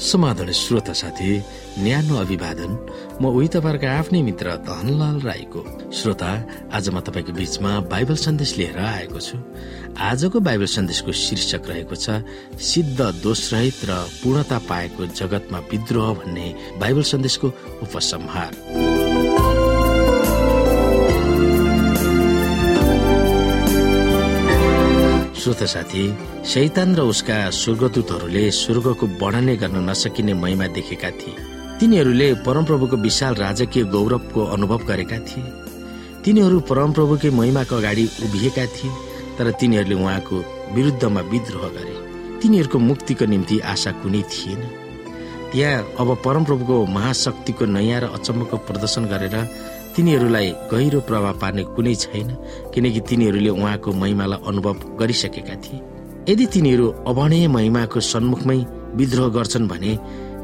समाधान श्रोता साथी न्यानो अभिवादन। म उही तपाईँहरूको आफ्नै मित्र धनलाल राईको। श्रोता आज म तपाईँको बीचमा बाइबल सन्देश लिएर आएको छु। आजको बाइबल सन्देशको शीर्षक रहेको छ सिद्ध दोषरहित र पूर्णता पाएको जगतमा विद्रोह भन्ने बाइबल सन्देशको उपसंहार। श्रोत साथी शैतान र उसका स्वर्गदूतहरूले स्वर्गको वर्णनै गर्न नसकिने महिमा देखेका थिए। तिनीहरूले परमप्रभुको विशाल राजकीय गौरवको अनुभव गरेका थिए। तिनीहरू परमप्रभुकै महिमाको अगाडि उभिएका थिए तर तिनीहरूले उहाँको विरुद्धमा विद्रोह गरे। तिनीहरूको मुक्तिको निम्ति आशा कुनै थिएन। त्यहाँ अब परमप्रभुको महाशक्तिको नयाँ र अचम्मको प्रदर्शन गरेर तिनीहरूलाई गहिरो प्रभाव पार्ने कुनै छैन किनकि तिनीहरूले उहाँको महिमालाई अनुभव गरिसकेका थिए। यदि तिनीहरू अभणीय महिमाको सन्मुखमै विद्रोह गर्छन् भने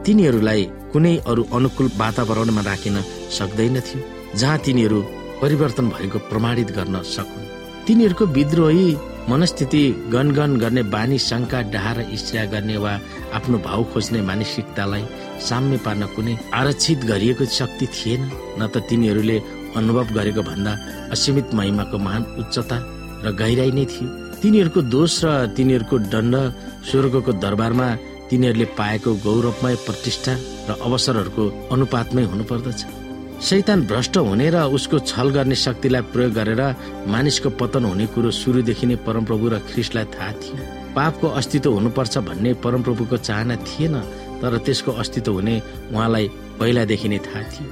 तिनीहरूलाई कुनै अरू अनुकूल वातावरणमा राखिन सक्दैनथ्यो जहाँ तिनीहरू परिवर्तन भएको प्रमाणित गर्न सकुन्। तिनीहरूको विद्रोही मनस्थिति गनगन गर्ने बानी शङ्का डहार इच्छा गर्ने वा आफ्नो भाउ खोज्ने मानसिकतालाई साम्य पार्न कुनै आरक्षित गरिएको शक्ति थिएन। न त तिनीहरूले अनुभव गरेको भन्दा असीमित महिमाको महान उच्चता र गहिराई नै थियो। तिनीहरूको दोष र तिनीहरूको दण्ड स्वर्गको दरबारमा तिनीहरूले पाएको गौरवमय प्रतिष्ठा र अवसरहरूको अनुपातमै हुनुपर्दछ। शैतान भ्रष्ट हुने र उसको छल गर्ने शक्तिलाई प्रयोग गरेर मानिसको पतन हुने कुरो सुरुदेखि नै परमप्रभु र ख्रिस्टलाई थाहा थियो। पापको अस्तित्व हुनुपर्छ भन्ने परमप्रभुको चाहना थिएन तर त्यसको अस्तित्व हुने उहाँलाई पहिलादेखि नै थाहा थियो।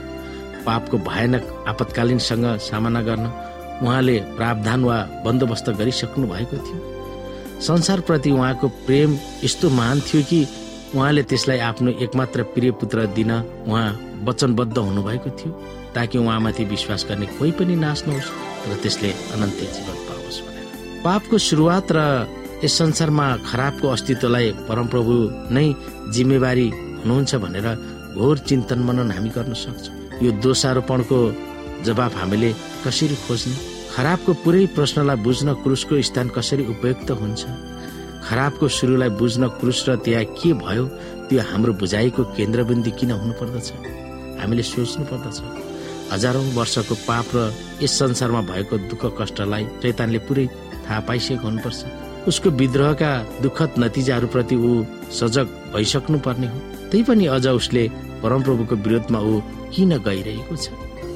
पापको भयानक आपतकालीनसँग सामना गर्न उहाँले प्रावधान वा बन्दोबस्त गरिसक्नु भएको थियो। संसारप्रति उहाँको प्रेम यस्तो महान थियो कि उहाँले त्यसलाई आफ्नो एकमात्र प्रिय पुत्र दिन उहाँ वचनबद्ध हुनुभएको थियो ताकि उहाँमाथि विश्वास गर्ने कोही पनि नाश नहोस् र त्यसले अनन्त जीवन पाओस् भनेर। पापको सुरुवात र यस संसारमा खराबको अस्तित्वलाई परमप्रभु नै जिम्मेवारी हुनुहुन्छ भनेर घोर चिन्तन मनन हामी गर्न सक्छौँ। यो दोषारोपणको जवाब हामीले कसरी खोज्ने? खराबको पुरै प्रश्नलाई बुझ्न क्रुसको स्थान कसरी उपयुक्त हुन्छ? खराबको सुरुलाई बुझ्न क्रुस र त्यहाँ के भयो? त्यो हाम्रो बुझाइको केन्द्रबिन्दु किन हुनुपर्दछ? हामीले सोच्नु पर्दछ। हजारौं वर्षको पाप र यस संसारमा भएको दुःख कष्टलाई चैतानले पुरै थाहा पाइसकेको हुनुपर्छ। उसको विद्रोहका दुःखद नतिजाहरूप्रति ऊ सजग भइसक्नु पर्ने हो। त्यही पनि अझ उसले परमप्रभुको विरोधमा ऊ किन गइरहेको छ?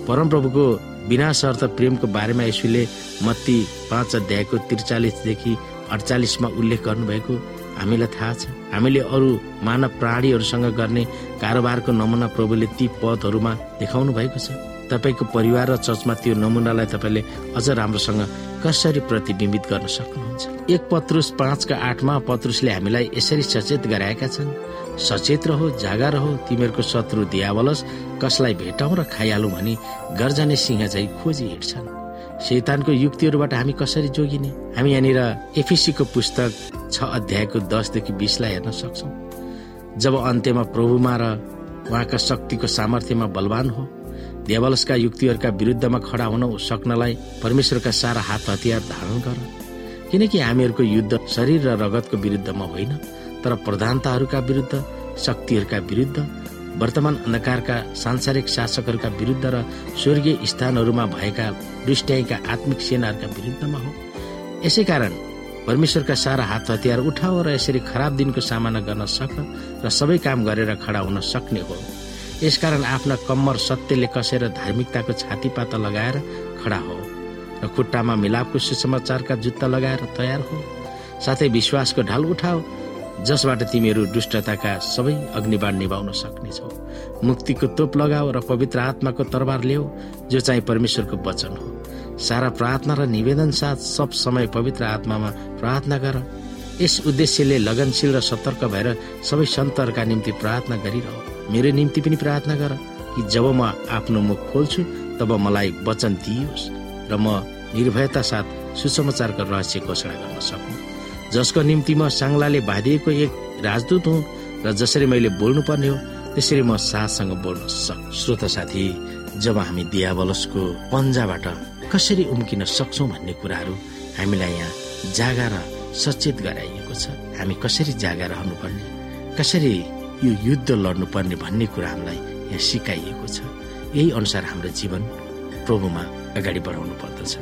परमप्रभुको बिना शर्त प्रेमको बारेमा यसुले मत्ती पाँच अध्यायको त्रिचालिसदेखि अडचालिसमा उल्लेख गर्नुभएको हामीलाई थाहा छ। हामीले अरू मानव प्राणीहरूसँग गर्ने कारोबारको नमुना प्रभुले ती पदहरूमा देखाउनु भएको छ। तपाईँको परिवार र चर्चमा त्यो नमुनालाई तपाईँले अझ राम्रोसँग कसरी प्रतिबिम्बित गर्न सक्नुहुन्छ? एक पत्रुस पाँचका आठमा पत्रुसले हामीलाई यसरी सचेत गराएका छन्। सचेत रहो जागा रहो तिमीहरूको शत्रु दियावलस कसलाई भेटौँ र खाइहालौँ भनी गर्जाने सिंह चाहिँ खोजी हिँड्छन्। शैतानको युक्तिहरूबाट हामी कसरी जोगिने? हामी यहाँनिर एफिसीको पुस्तक छ अध्यायको दसदेखि बिसलाई हेर्न सक्छौँ। जब अन्त्यमा प्रभुमा र उहाँका शक्तिको सामर्थ्यमा बलवान हो देवलसका युक्तिहरूका विरुद्धमा खडा हुन सक्नलाई परमेश्वरका सारा हात हतियार धारण गर। किनकि हामीहरूको युद्ध शरीर र रगतको विरुद्धमा होइन तर प्रधानताहरूका विरुद्ध शक्तिहरूका विरुद्ध वर्तमान अन्धकारका सांसारिक शासकहरूका विरुद्ध र स्वर्गीय स्थानहरूमा भएका दुष्ट्याईका आत्मिक सेनाहरूका विरुद्धमा हो। यसै कारण परमेश्वरका सारा हात हतियार उठाओ र यसरी खराब दिनको सामना गर्न सक र सबै काम गरेर खडा हुन सक्ने हो। यसकारण आफ्ना कम्मर सत्यले कसेर धार्मिकताको छातीपाता लगाएर खडा हो र खुट्टामा मिलापको सुसमाचारका जुत्ता लगाएर तयार हो। साथै विश्वासको ढाल उठाओ जसबाट तिमीहरू दुष्टताका सबै अग्निबाण निभाउन सक्नेछौ। मुक्तिको तोप लगाओ र पवित्र आत्माको तरबार ल्याऊ जो चाहिँ परमेश्वरको वचन हो। सारा प्रार्थना र निवेदन साथ सब समय पवित्र आत्मामा प्रार्थना गर। यस उद्देश्यले लगनशील र सतर्क भएर सबै सन्तहरूका निम्ति प्रार्थना गरिरह। मेरो निम्ति पनि प्रार्थना गर कि जब म आफ्नो मुख खोल्छु तब मलाई वचन दिइयोस् र म निर्भयता साथ सुसमाचारको रहस्य घोषणा गर्न सकु। जसको निम्ति म साङ्लाले बाँधिएको एक राजदूत हुँ र जसरी मैले बोल्नु पर्ने हो त्यसरी म साथसँग बोल्न सक् श्रोत साथी जब हामी दियावलसको पन्जाबाट कसरी उम्किन सक्छौँ भन्ने कुराहरू हामीलाई यहाँ जागा र सचेत गराइएको छ। हामी कसरी जागा रहनुपर्ने कसरी यो युद्ध लड्नुपर्ने भन्ने कुरा हामीलाई यहाँ सिकाइएको छ। यही अनुसार हाम्रो जीवन प्रभुमा अगाडि बढाउनु पर्दछ।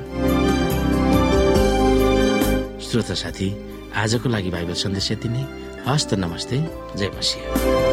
श्रोता साथी आजको लागि बाइबल सन्देश यति नै। हस्त नमस्ते जय मसिंह।